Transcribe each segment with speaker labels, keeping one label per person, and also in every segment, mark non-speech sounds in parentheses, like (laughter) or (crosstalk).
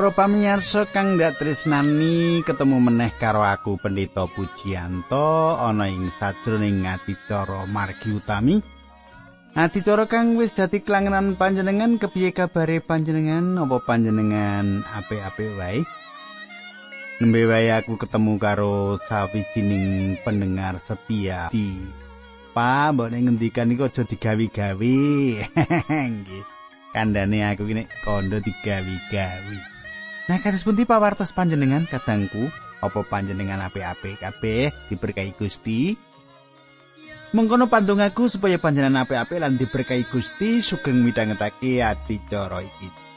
Speaker 1: Para pamirsa kang ndak tresnani ketemu meneh karo aku Pendeta Pujiyanto ana ing sajroning adicara margi utami. Adicara kang wis dadi klangenan panjenengan kepiye kabare panjenengan apa panjenengan apik-apik wae? Nembe wae aku ketemu karo sawijining pendengar setia di Pa, mbok nek ngendikan iku aja digawi-gawi. (laughs) Nggih. Kandhane aku kene kondo digawi-gawi. Nah, kados pundi pawartos panjenengan kadangku? Apa panjenengan apik-apik kabeh diberkahi Gusti? Mengkono pandongaku supaya panjenengan apik-apik lan diberkahi Gusti sugeng midhangetake ati cara iki.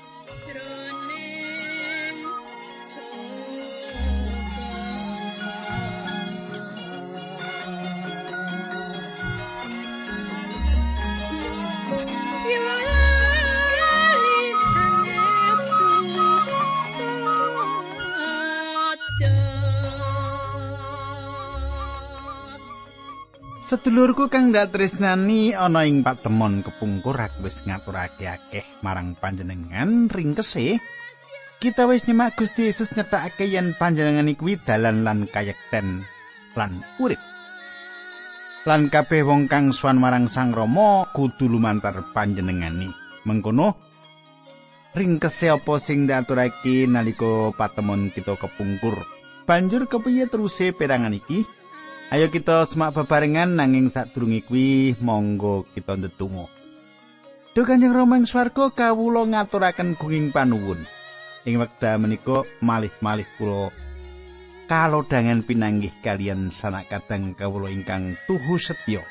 Speaker 1: Sedulurku kang ndak tresnani ana ing patemon kepungkur aku wis ngaturake akeh marang panjenengan. Ringkese kita wis nyemak Gusti Yesus nyetakake yen panjenengan iku dalan lan kayekten lan urip. Lan kabeh wong kang suwan marang Sang Rama kudu lumantar panjenengani. Mengkono ringkese apa sing diaturake nalika patemon kita kepungkur? Banjur kepiye teruse perangan iki Ayo kita semak bebarengan nanging sadurunge kuwi monggo kita ndedonga. Duh Kanjeng Rama ing swarga kawula ngaturaken gunging panuwun. Ing wekdal menika malih-malih kula kalodhangan pinanggih kalian sanak kadang kawula ingkang tuhu setya.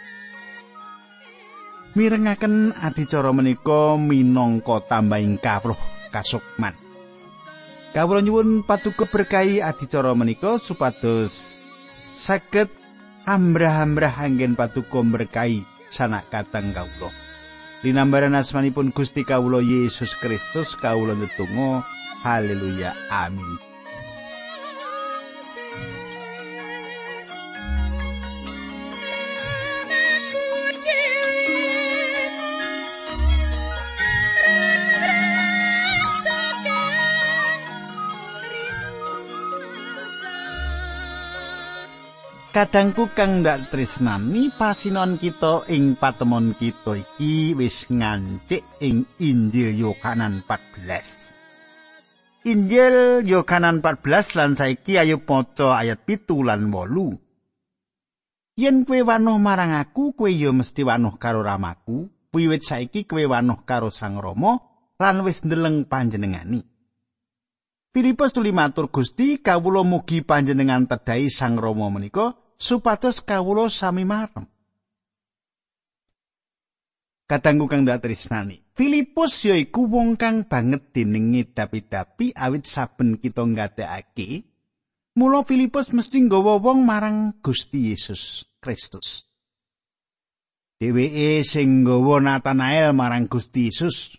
Speaker 1: Mirengaken adicara menika minangka tambahing kawruh kasukman. Kawula nyuwun paduka berkahi adicara menika supados saged ambrah-ambrah anggen patuko berkahi sanak katang kawula. Linambaran asmanipun Gusti kawula Yesus Kristus kawula netunggal haleluya amin. Kadangku kang ndak tresnani pasinon kita ing patemon kita iki wis ngancik ing Injil Yohanan 14. Injil Yohanan 14 lan saiki ayo maca ayat pitu lan wolu. Yen kowe wanuh marang aku, kowe ya mesti wanuh karo ramaku. Wiwit saiki kowe wanuh karo Sang Rama lan wis ndeleng panjenengani. Filipus tuli matur Gusti, kawula mugi panjenengan tedhai Sang Rama menika supados kawula sami marem. Katanggu kang dak tresnani. Filipus yaiku wong kang banget deninge dapi-dapi awit saben kita ngadekake mula Filipus mesti nggawa wong marang Gusti Yesus Kristus. Dheweke sing nggawa Natanael marang Gusti Yesus.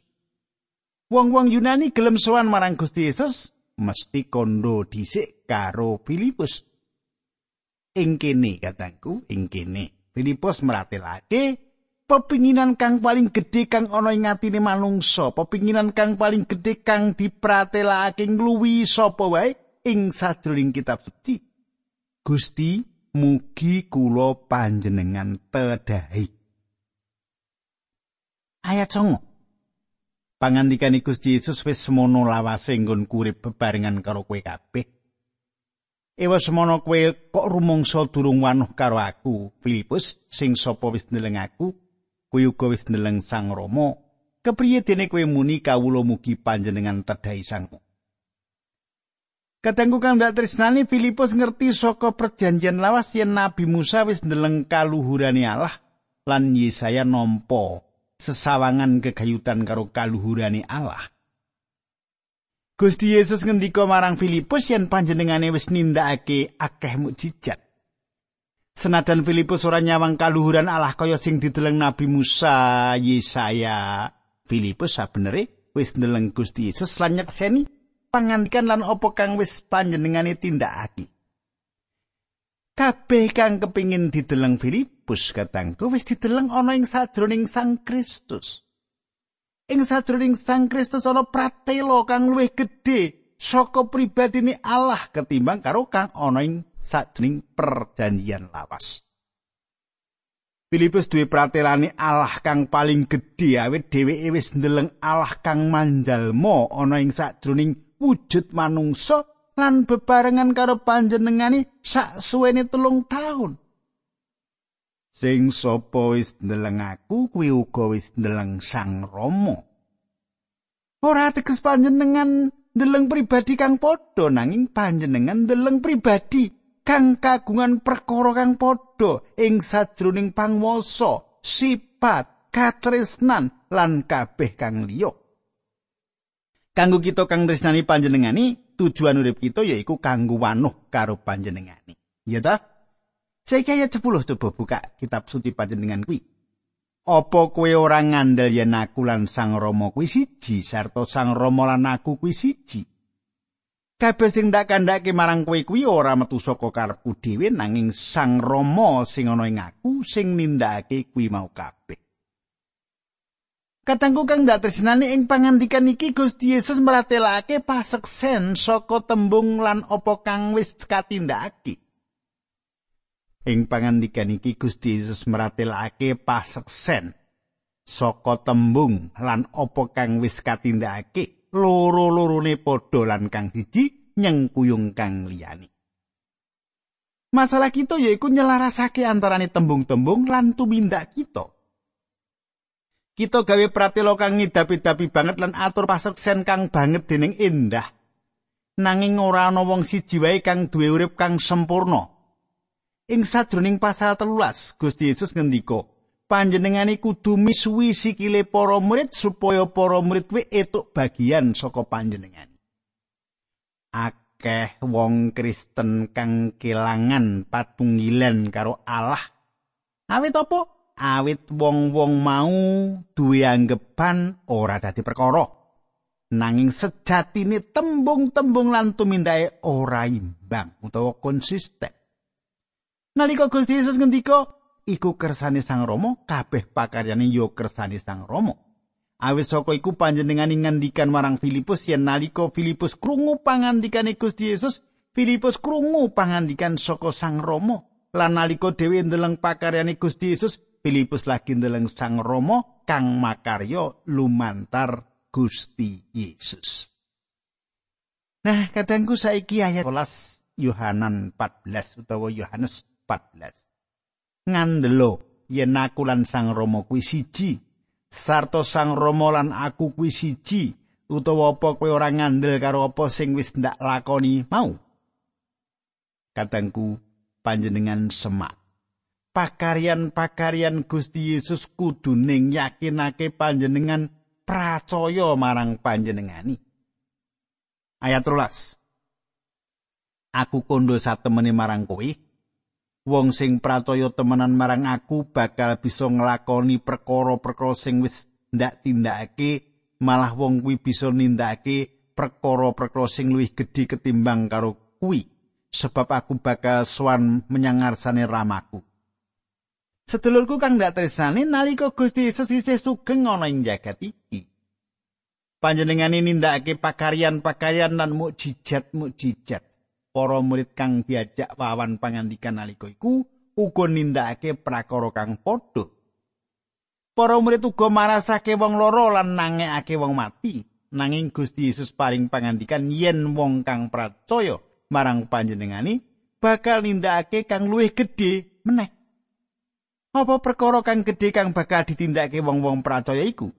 Speaker 1: Wong-wong Yunani gelem sowan marang Gusti Yesus mesti kondo dhisik karo Filipus. Ing kene katangku ing kene. Filipus meratelake pepinginan kang paling gedhe kang ana ing atine manungsa pepinginan kang paling gedhe kang dipratelake ngluwi sapa wae ing sajroning kitab suci. Gusti mugi kula panjenengan tedhahi ayat 9 pangandikan Gusti Yesus wis semono lawase nggon kurip bebarengan karo kowe kabeh Ewa semono kowe kok rumangsa durung wanuh karo aku, Filipus, sing sapa wis ndeleng aku, kowe uga wis ndeleng Sang Rama. Kepriye dene kowe muni kawula mugi panjenengan tedhai Sang Katengku kang dak tresnani Filipus ngerti saka perjanjian lawas yen Nabi Musa wis ndeleng kaluhurane Allah lan Yesaya nampa sesawangan kegayutan karo kaluhurane Allah. Gusti Yesus ngendika marang Filipus yen panjenengane wis nindakake akeh mukjizat. Senajan Filipus ora nyawang kaluhuran Allah kaya sing dideleng Nabi Musa, Yesaya, Filipus sabenere wis ndeleng Gusti Yesus lan nyekseni pangandikan lan apa kang wis panjenengane tindakake. Kabeh kang kepingin dideleng Filipus katangku wis dideleng ana ing sajroning Sang Kristus. Ing sajroning Sang Kristus ana pratela kang luwih gedhe saka pribadine Allah ketimbang karo kang ana ing sajroning perjanjian lawas. Filipus duwe pratelane Allah kang paling gedhe awit dheweke wis ndeleng Allah kang manjalma ana ing sajroning wujud manungsa lan bebarengan karo panjenengane sak suwene telung taun. Sing sapa wis ndeleng aku kuwi uga wis ndeleng Sang Rama. Ora teges panjenengan ndeleng pribadi kang padha nanging panjenengan ndeleng pribadi kang kagungan perkara kang padha ing sajroning pangwasa, sipat, katresnan lan kabeh kang liya. Kanggo kita kang tresnani panjenengani, tujuan urip kita yaiku kanggo wanuh karo panjenengani. Ya ta? Saiki ayat 10 coba buka kitab suci panjenengan kuwi. Apa kowe ora ngandel yen aku lan Sang Rama kuwi siji sarta Sang Rama lan aku kuwi siji? kabeh sing ndak kandhake marang kowe kuwi ora metu saka karepku dhewe nanging Sang Rama sing ana ing aku sing nindakake kuwi mau kabeh. Katangku kang ndak tresnani ing pangandikan iki Gusti Yesus meratelake paseksen saka tembung lan apa kang wis katindakake. Ing pangandikan iki Gusti Yesus meratelake paseksen saka tembung lan apa kang wis katindakake. loro-lorone padha lan kang siji nyengkuyung kang liyane. Masalah kita yaiku nyelarasake antarane tembung-tembung lan tumindak kita. Kita gawe pratela kang ngidapi-dapi banget lan atur paseksen kang banget dening endah. Nanging ora ana wong siji wae kang duwe urip kang sempurna. Ing sadroning pasal telulas, Gusti Yesus ngendika, panjenengane kudu misuwi sikile para murid supaya para murid kuwi etuk bagian saka panjenengane. Akeh wong Kristen kang kelangan patunggilan karo Allah. Awit apa? Awit wong-wong mau duwe anggepan ora dadi perkara. Nanging sejatine tembung-tembung lan tumindake ora imbang utawa konsisten. Nalika Gusti Yesus ngendika, iku kersane Sang Rama, kabeh pakaryane ya kersane Sang Rama. Awis saka iku panjenengan ngendikan marang Filipus yen nalika Filipus krungu pangandikane Gusti Yesus, Filipus krungu pangandikan saka Sang Rama. Lan nalika dhewe ndeleng pakaryane Gusti Yesus, Filipus lagi ndeleng Sang Rama kang makarya lumantar Gusti Yesus. Nah, kadangku saiki ayat 11 Yohanan 14 utawa Yohanes 14. ngandelo yen aku lan Sang Rama kuwi siji. Sarta Sang Rama lan aku kuwi siji utawa apa kowe ora ngandel karo apa sing wis ndak lakoni mau? Katangku panjenengan semak. Pakaryan-pakaryan Gusti Yesus kudu ning yakinake panjenengan percaya marang panjenengani. Ayat 13 Aku kondo satemene marang kowe wong sing pracaya temenan marang aku bakal bisa nglakoni perkara-perkara sing wis ndak tindakake malah wong kuwi bisa nindakake perkara-perkara sing luwih gedhe ketimbang karo kuwi sebab aku bakal swan menyang ngarsane ramaku. Sedulurku kang ndak tresnane nalika Gusti Yesus isih sugeng ana ing jagat iki. Panjenengane nindakake pakaryan-pakaryan lan mukjizat-mukjizat para murid kang diajak wawan pangandikan nalika iku uga nindakake prakara kang padha. Para murid uga marasake wong loro lan nangekake wong mati. Nanging Gusti Yesus paring pangandikan yen wong kang percaya marang panjenengani bakal nindakake kang luwih gedhe meneh. Apa perkara kang gedhe kang bakal ditindakake wong-wong percaya iku?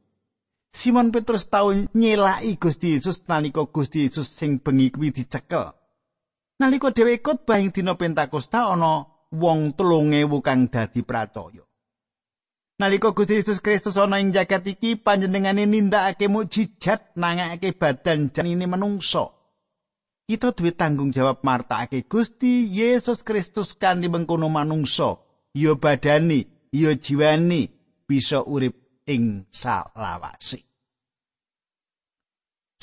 Speaker 1: Simon Petrus tau nyelaki Gusti Yesus nalika Gusti Yesus sing bengi kuwi dicekel. Nalika dhewe khotbah ing dina Pentakosta ana wong 3000 kang dadi pracaya. Nalika Gusti Yesus Kristus ana ing jagat iki panjenengane nindakake mukjizat nangake badan janine menungso. Kita duwe tanggung jawab martakake Gusti Yesus Kristus kanthi mengkono manungso, ya badani, ya jiwani bisa urip ing salawase.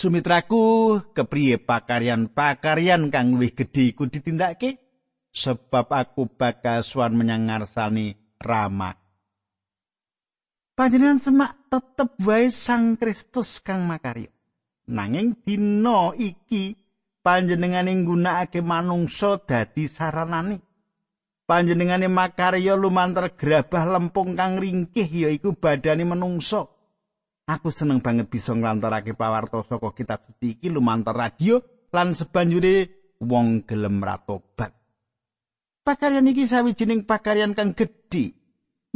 Speaker 1: Sumitraku, kepriye pakaryan-pakaryan kang luwih gedhe iku ditindakake? Sebab aku bakal suwan menyang ngarsane Rama. Panjenengan semak tetep wae Sang Kristus kang makarya. Nanging dina iki panjenengane nggunakake manungsa dadi saranane panjenengane makarya lumantar gerabah lempung kang ringkih yaiku badane manungsa aku seneng banget bisa nglantarake pawarta saka kitab suci iki lumantar radio lan sebanjure wong gelem ratobat pakaryan iki sawijining pakaryan kang gedhe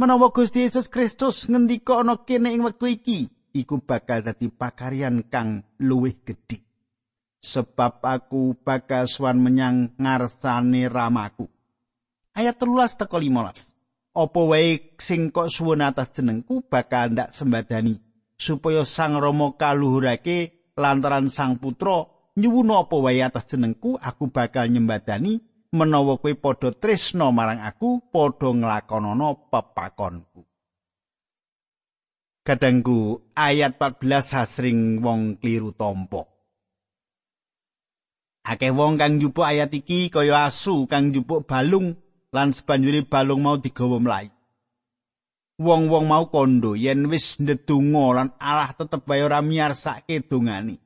Speaker 1: menawa Gusti Yesus Kristus ngendika ana kene ing wektu iki iku bakal dadi pakaryan kang luwih gedhe sebab aku bakal swan menyang ngarsane ramaku. Ayat telulas teko limolas. Opo wae sing kok suwun atas jenengku bakal ndak sembadani supaya sang romo kaluhurake lantaran sang putra nyuwun opo wae atas jenengku aku bakal nyembadani menawa kowe padha tresno marang aku padha nglakonana pepakonku. Kadangku ayat 14 asring wong kliru tompo. Akeh wong kang njupuk ayat iki kaya asu kang njupuk balung lan sebanjuri balung mau digawa mlai. Wong-wong mau kondo yen wis ndedonga lan Allah tetep wae ora miyarsake dongane.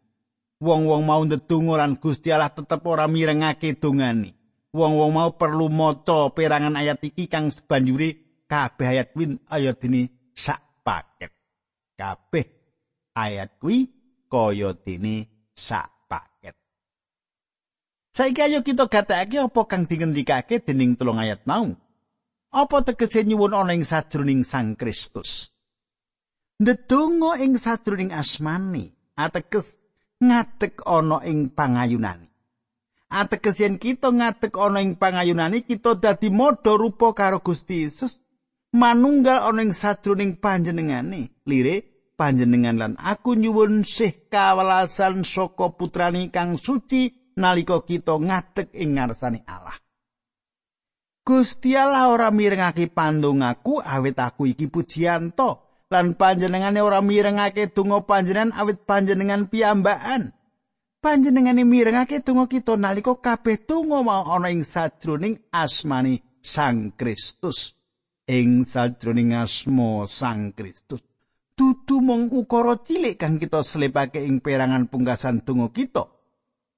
Speaker 1: Wong-wong mau ndedonga lan Gusti Allah tetep ora mirengake dongane. Wong-wong mau perlu maca perangan ayat iki kang sebanjuri kabeh ayat kuwi ayat dene sak paket. Kabeh ayat kuwi kaya dene sak Saiki ayo kita gatekake apa kang dingendikake dening tulung ayat mau. Apa tegese nyuwun ana ing sajroning Sang Kristus? Ndedonga ing sajroning asmane ateges ngadeg ana ing pangayunane. Ateges yen kita ngadeg ana ing pangayunane kita dadi modho rupa karo Gusti Yesus manunggal ana ing sajroning panjenengane. Lire panjenengan lan aku nyuwun sih kawelasan saka putrani kang suci nalika kita ngadeg ing ngarsane Allah. Gusti Allah ora mirengake pandongaku awit aku iki pujianto lan panjenengane ora mirengake donga panjenengan awit panjenengan piyambakan. Panjenengane mirengake donga kita nalika kabeh donga mau ana ing sajroning asmani Sang Kristus. Ing sajroning asma Sang Kristus. Dudu mung ukara cilik kang kita slepake ing perangan pungkasan donga kita.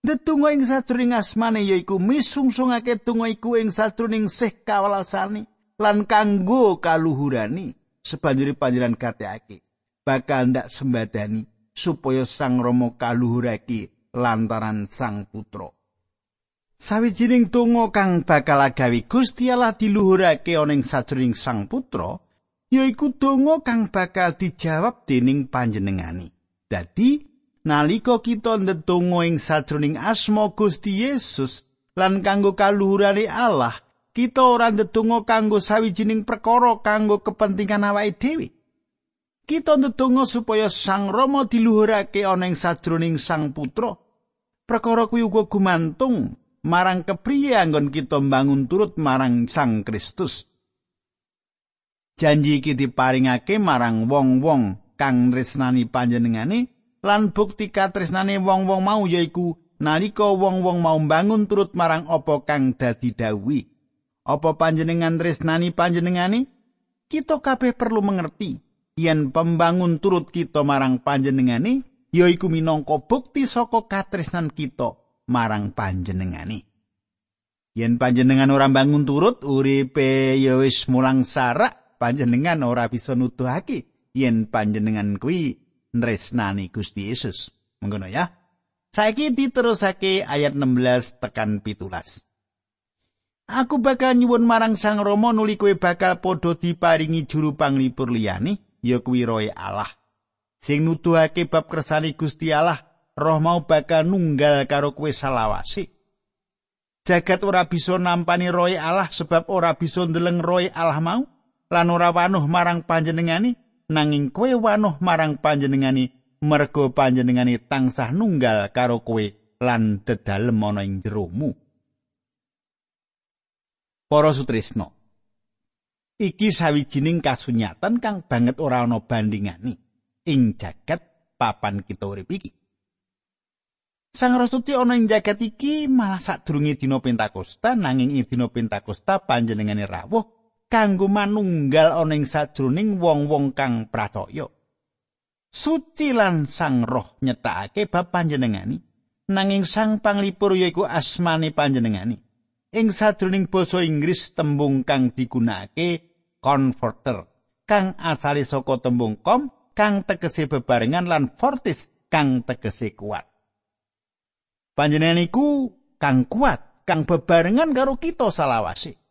Speaker 1: Detungo ing satruning asmane yaiku misungsungake tungo iku ing satruning sih kawalasane lan kanggo kaluhurani sebanjuri panjenengan kateake bakal ndak sembadani supaya sang romo kaluhurake lantaran sang putra. Sawijining tungo kang bakal agawi Gusti Allah diluhurake ana ing satruning sang putra yaiku tungo kang bakal dijawab dening panjenengani. Dadi nalika kita ndedonga ing sajroning asma Gusti Yesus lan kanggo kaluhurane Allah, kita ora ndedonga kanggo sawijining perkara kanggo kepentingan awake dhewe. Kita ndedonga supaya Sang Rama diluhurake ana ing sajroning Sang Putra. Perkara kuwi uga gumantung marang kepriye anggon kita mbangun turut marang Sang Kristus. Janji iki diparingake marang wong-wong kang tresnani panjenengane lan bukti katresnane wong-wong mau yaiku nalika wong-wong mau bangun turut marang apa kang dadi dawuhi. Apa panjenengan tresnani panjenengani? Kita kabeh perlu mengerti yen pembangun turut kita marang panjenengani yaiku minangka bukti saka katresnan kita marang panjenengani. Yen panjenengan ora bangun turut uripe ya wis mulang sarak panjenengan ora bisa nuduhake yen panjenengan kuwi nresnani Gusti Yesus. Mengkono ya. Saiki diterusake ayat 16 tekan pitulas. Aku bakal nyuwun marang Sang Rama nuli kowe bakal padha diparingi juru panglipur liyane ya kuwi roe Allah. Sing nuduhake bab kersane Gusti Allah, roh mau bakal nunggal karo kowe salawase. Jagat ora bisa nampani roe Allah sebab ora bisa ndeleng roe Allah mau lan ora wanuh marang panjenengane nanging kowe wanuh marang panjenengani mergo panjenengani tansah nunggal karo kowe lan dedalem ana ing jeromu. Para sutrisno. Iki sawijining kasunyatan kang banget ora ana bandingani ing jagat papan kita urip iki. Sang Rasuti ana ing jagat iki malah sadurunge dina Pentakosta nanging ing dina Pentakosta panjenengane rawuh kanggo manunggal ana ing sajroning wong-wong kang pracaya. Suci lan Sang Roh nyetakake bab panjenengani nanging sang panglipur yaiku asmane panjenengani. Ing sajroning basa Inggris tembung kang digunakake converter kang asale saka tembung kom kang tegese bebarengan lan fortis kang tegese kuat. Panjenengan iku kang kuat, kang bebarengan karo kita salawase.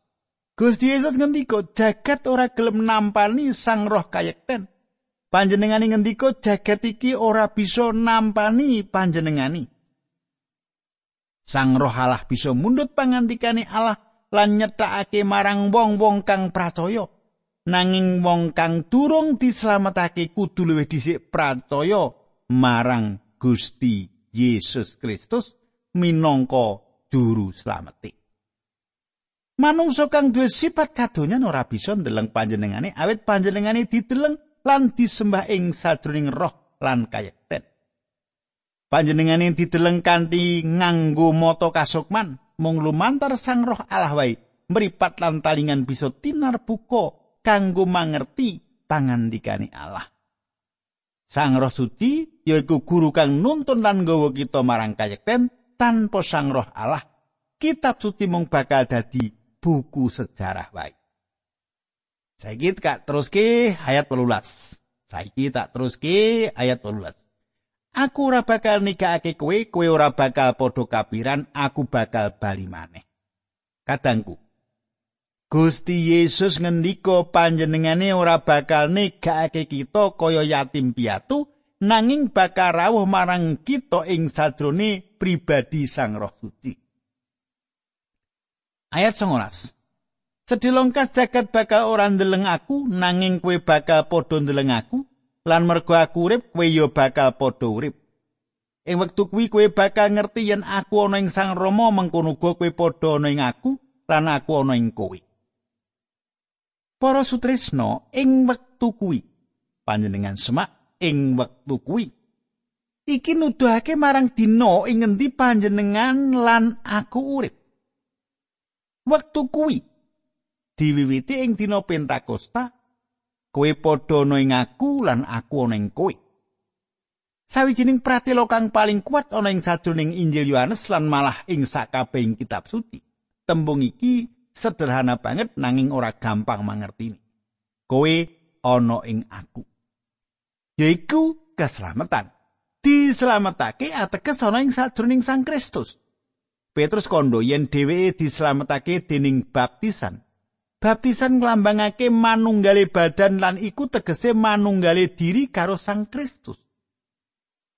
Speaker 1: Gusti Yesus ngendika jagat ora gelem nampani sang roh kayekten. Panjenengani ngendika jagat iki ora bisa nampani panjenengani. Sang roh Allah bisa mundut pangantikane Allah lan nyethakake marang wong-wong kang percaya. Nanging wong kang durung dislametake kudu luwih dhisik percaya marang Gusti Yesus Kristus minangka juru slameti. Manungsa kang duwe sifat kadonyan ora bisa ndeleng panjenengane awit panjenengane dideleng lan disembah ing sajroning roh lan kayekten. Panjenengane dideleng kanthi nganggo mata kasukman mung lumantar sang roh Allah wae mripat lan talingan bisa tinar buka kanggo mangerti pangandikane Allah. Sang Roh Suci yaiku guru kang nuntun lan nggawa kita marang kayekten tanpa Sang Roh Allah. Kitab suci mung bakal dadi buku sejarah wae. Saiki tak teruske ayat 18. Saiki tak teruske ayat 18. Aku ora bakal nikahake kowe, kowe ora bakal padha kapiran, aku bakal bali maneh. Kadangku, Gusti Yesus ngendika panjenengane ora bakal negakake kita kaya yatim piatu nanging bakal rawuh marang kita ing sajrone pribadi Sang Roh Suci. Ayat 19. Sedilongkas jagat bakal ora ndeleng aku nanging kowe bakal padha ndeleng aku lan mergo aku urip kowe ya bakal padha urip. Ing wektu kuwi kowe bakal ngerti yen aku ana ing Sang Rama mengkono kowe padha ana ing aku lan aku ana ing kowe. Para sutresna ing wektu kuwi panjenengan semak ing wektu kuwi iki nuduhake marang dina ing ngendi panjenengan lan aku urip. Wektu kuwi diwiwiti ing dina Pentakosta kowe padha ana ing aku lan aku ana ing kowe. Sawijining pratela kang paling kuat ana ing sajroning Injil Yohanes lan malah ing sakabehing kitab suci. Tembung iki sederhana banget nanging ora gampang mangertini. Kowe ana ing aku. Yaiku keselamatan. Dislametake ateges ana ing sajroning Sang Kristus. Petrus kondo yen dheweke dislametake dening baptisan. Baptisan nglambangake manunggale badan lan iku tegese manunggale diri karo Sang Kristus.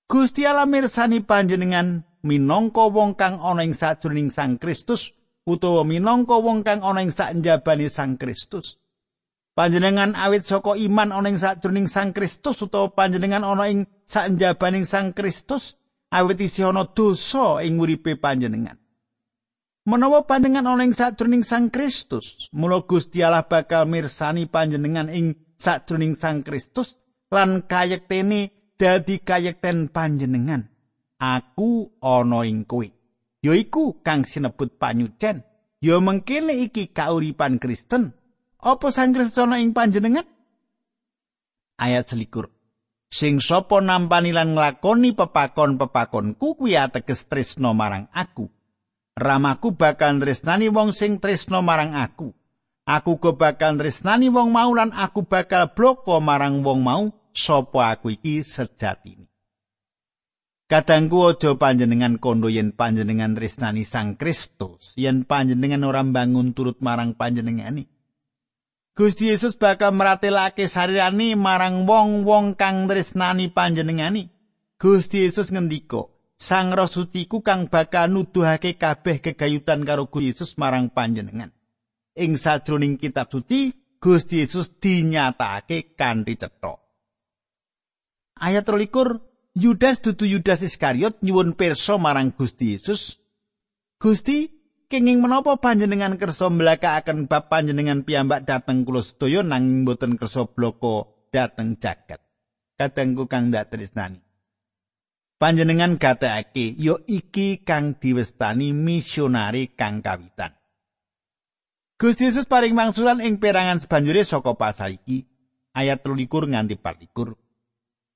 Speaker 1: Gusti Allah mirsani panjenengan minangka wong kang ana ing sajroning Sang Kristus utawa minangka wong kang ana ing sakjabane Sang Kristus. Panjenengan awit saka iman ana ing sajroning Sang Kristus utawa panjenengan ana ing sakjabane Sang Kristus awit isih ana dosa ing uripe panjenengan. Menawa panjenengan ana ing sajroning Sang Kristus, mula Gusti Allah bakal mirsani panjenengan ing sajroning Sang Kristus lan kayektene dadi kayekten panjenengan. Aku ana ing kowe. yaiku kang sinebut panyucen ya mengkene iki kauripan Kristen apa sang Kristus ing panjenengan ayat selikur sing sapa nampani lan nglakoni pepakon-pepakonku kuwi ateges tresno marang aku ramaku bakal tresnani wong sing tresno marang aku aku go bakal tresnani wong mau lan aku bakal bloko marang wong mau sapa aku iki sejatine Kadangku aja panjenengan kondo yen panjenengan tresnani Sang Kristus, yen panjenengan ora bangun turut marang panjenengani. Gusti Yesus bakal meratelake sarirani marang wong-wong kang tresnani panjenengani. Gusti Yesus ngendika, Sang Roh Suciku kang bakal nuduhake kabeh kegayutan karo Gusti Yesus marang panjenengan. Ing sajroning kitab suci, Gusti Yesus dinyatakake kanthi cetha. Ayat 23 Yudas dudu Yudas Iskariot nyuwun pirsa marang Gusti Yesus. Gusti, kenging menapa panjenengan kersa mlakaaken bab panjenengan piyambak dhateng kula sedaya nanging boten kersa bloko dhateng jagat. Kadangku kang dak tresnani. Panjenengan gatekake ya iki kang diwestani misionari kang kawitan. Gusti Yesus paring mangsulan ing perangan sebanjure saka pasal iki ayat 23 nganti 24.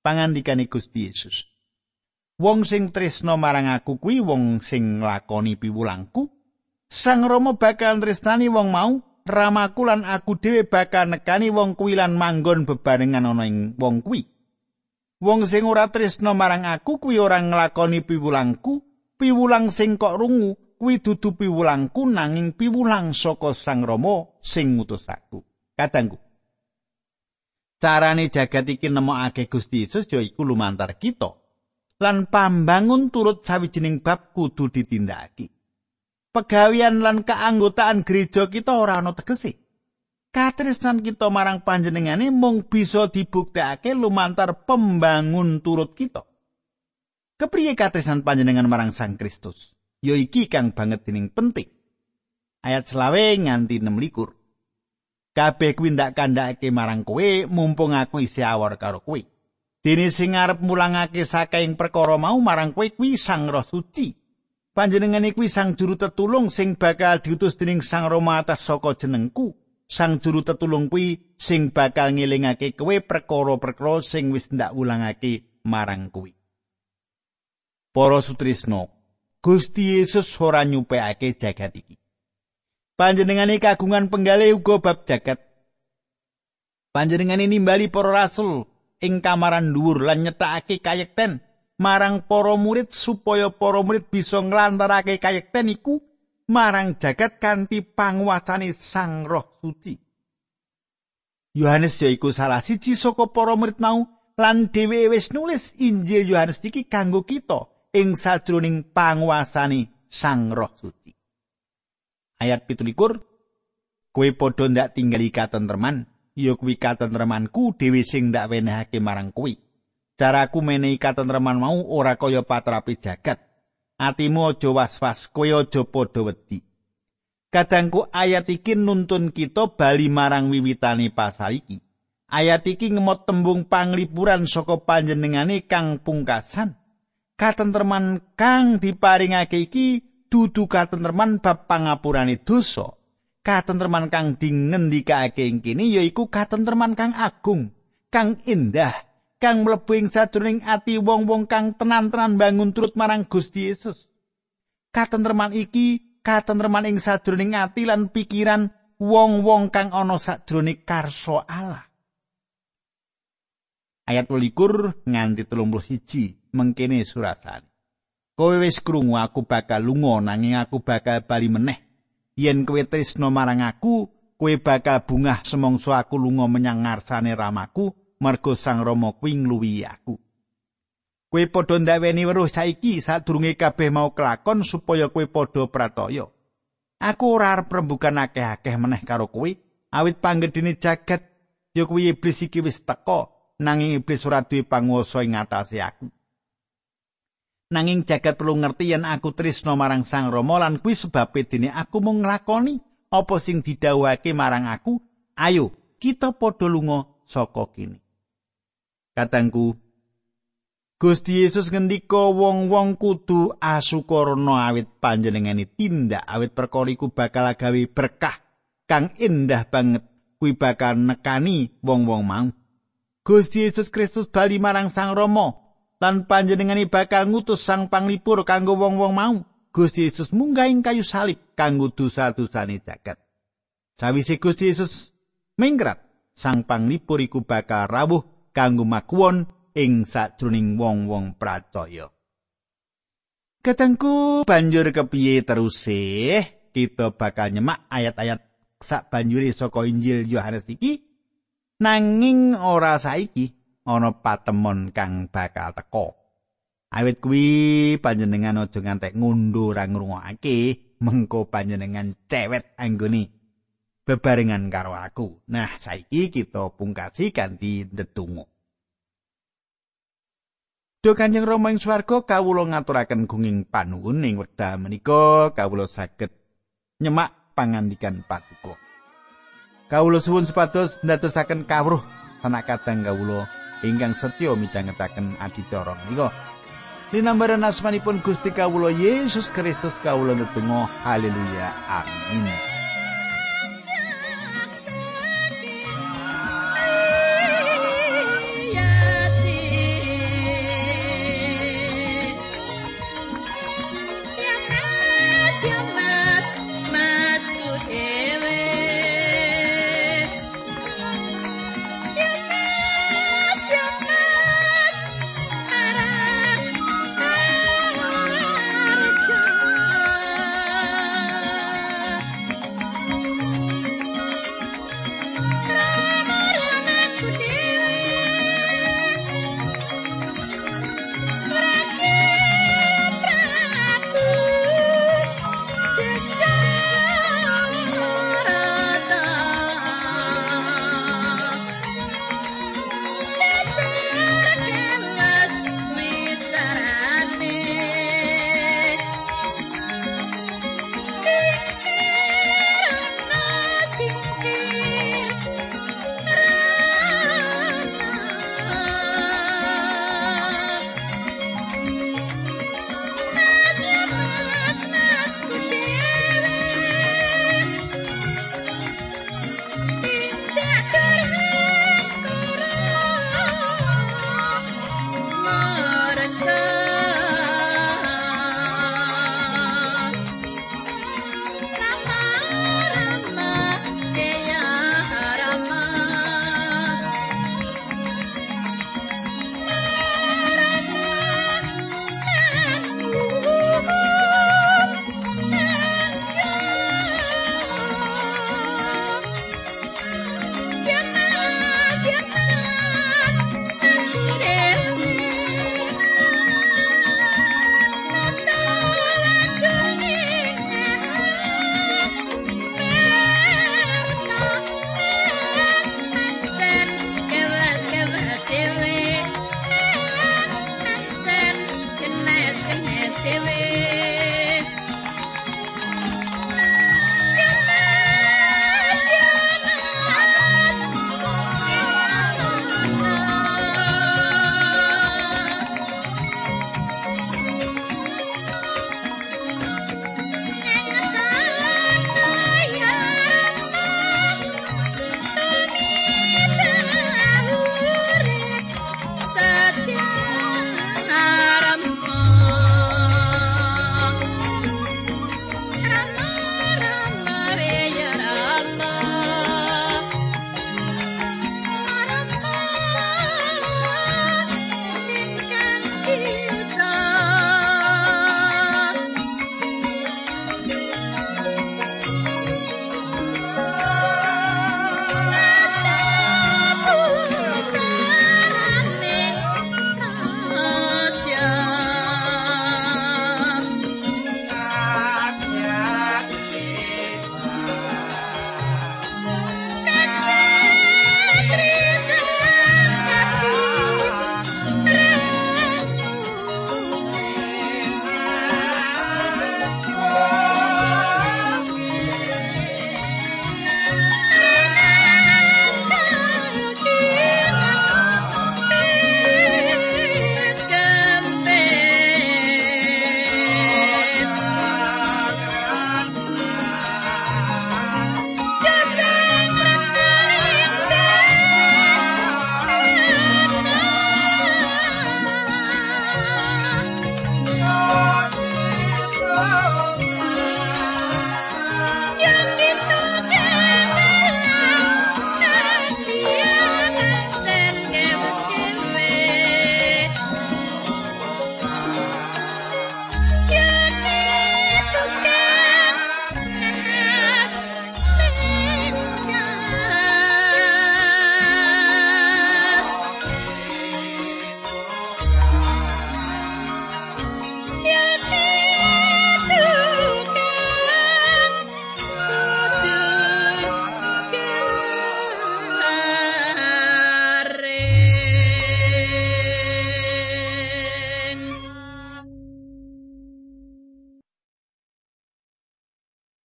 Speaker 1: pangandikane Gusti Yesus. Wong sing tresna marang aku kuwi wong sing nglakoni piwulangku. Sang Rama bakal tresnani wong mau, ramaku lan aku dhewe bakal nekani wong kuwi lan manggon bebarengan ana ing wong kuwi. Wong sing ora tresna marang aku kuwi ora nglakoni piwulangku, piwulang sing kok rungu kuwi dudu piwulangku nanging piwulang saka Sang Rama sing ngutus aku. Kadangku. Carane jagat iki nemokake Gusti Yesus ya iku lumantar kita. lan pambangun turut sawijining bab kudu ditindakake. Pegawian lan keanggotaan gereja kita ora ana tegese. Katresnan kita marang panjenengane mung bisa dibuktekake lumantar pembangun turut kita. Kepriye katresnan panjenengan marang Sang Kristus? Ya iki kang banget dening penting. Ayat selawe nganti 6 likur. Kabeh kuwi ndak kandhake marang kowe mumpung aku isih awor karo kowe. Dene sing arep mulangake saking perkara mau marang kowe kuwi Sang Roh Suci. Panjenengane kuwi Sang Juru Tetulung sing bakal diutus dening Sang Rama atas saka jenengku. Sang Juru Tetulung kuwi sing bakal ngelingake kowe perkara-perkara sing wis ndak ulangake marang kowe. Para sutrisno, Gusti Yesus ora nyupekake jagat iki. Panjenengane kagungan penggalih uga bab jagat. Panjenengane nimbali para rasul ing kamaran dhuwur lan nyetakake kayekten marang para murid supaya para murid bisa nglantarake kayekten iku marang jagat kanthi panguasane Sang Roh Suci. Yohanes yaiku salah siji saka para murid mau lan dhewe wis nulis Injil Yohanes iki kanggo kita ing sajroning panguasane Sang Roh Suci. Ayat 17 Kowe padha ndak tinggali katentreman ya kuwi katentremanku dhewe sing ndak wenehake marang kuwi. Caraku menehi katentreman mau ora kaya patrapi jagat. Atimu aja was-was, kowe aja padha wedi. Kadangku ayat iki nuntun kita bali marang wiwitane pasal iki. Ayat iki ngemot tembung panglipuran saka panjenengane kang pungkasan. Katentreman kang diparingake iki dudu katentreman bab pangapurane dosa. katentreman kang dingendikake ing kene yaiku katentreman kang agung, kang indah, kang mlebu ing sajroning ati wong-wong kang tenan-tenan bangun turut marang Gusti Yesus. Katentreman iki katentreman ing sajroning ati lan pikiran wong-wong kang ana sajroning karsa Allah. Ayat 21 nganti 31 mengkene surasan. Kowe wis krungu aku bakal lunga nanging aku bakal bali meneh yen kowe tresno marang aku kowe bakal bungah semongso aku lunga menyang ngarsane ramaku mergo sang rama kuwi ngluwi aku kowe padha ndaweni weruh saiki sadurunge kabeh mau kelakon supaya kowe padha prataya aku ora arep rembugan akeh-akeh meneh karo kowe awit panggedene jagat ya kuwi iblis iki wis teka nanging iblis ora duwe panguwasa ing ngatasé aku Nanging jagat perlu ngerti yen aku tresno marang Sang Rama lan kuwi sebabe dene aku mung nglakoni apa sing didhawuhake marang aku. Ayo, kita padha lunga saka kene. Katangku Gusti Yesus ngendika wong-wong kudu asukurna awit panjenengane tindak awit perkara iku bakal gawe berkah kang indah banget kuwi bakal nekani wong-wong mau. Gusti Yesus Kristus bali marang Sang Rama lan panjenengane bakal ngutus sang panglipur kanggo wong-wong mau. Gusti Yesus munggah kayu salib kanggo dosa-dosane jagat. Sawise Gusti Yesus mingrat, sang panglipur iku bakal rawuh kanggo makuwon ing sajroning wong-wong pracaya. Ketengku banjur kepiye terus kita bakal nyemak ayat-ayat sak banjuri saka Injil Yohanes iki nanging ora saiki ana patemon kang bakal teka. Awit kuwi panjenengan aja ngantek ngundur ra ngrungokake mengko panjenengan cewet anggone bebarengan karo aku. Nah, saiki kita pungkasi kanthi ndedonga. Duh Kanjeng Rama ing swarga kawula ngaturaken gunging panuwun ing wekdal menika kawula saged nyemak pangandikan patuko. Kawula suwun supados ndadosaken kawruh sanak kadang kawula ingkang setya midhangetaken adicara menika. Linambaran asmanipun Gusti Kawula Yesus Kristus kawula netunggal haleluya amin.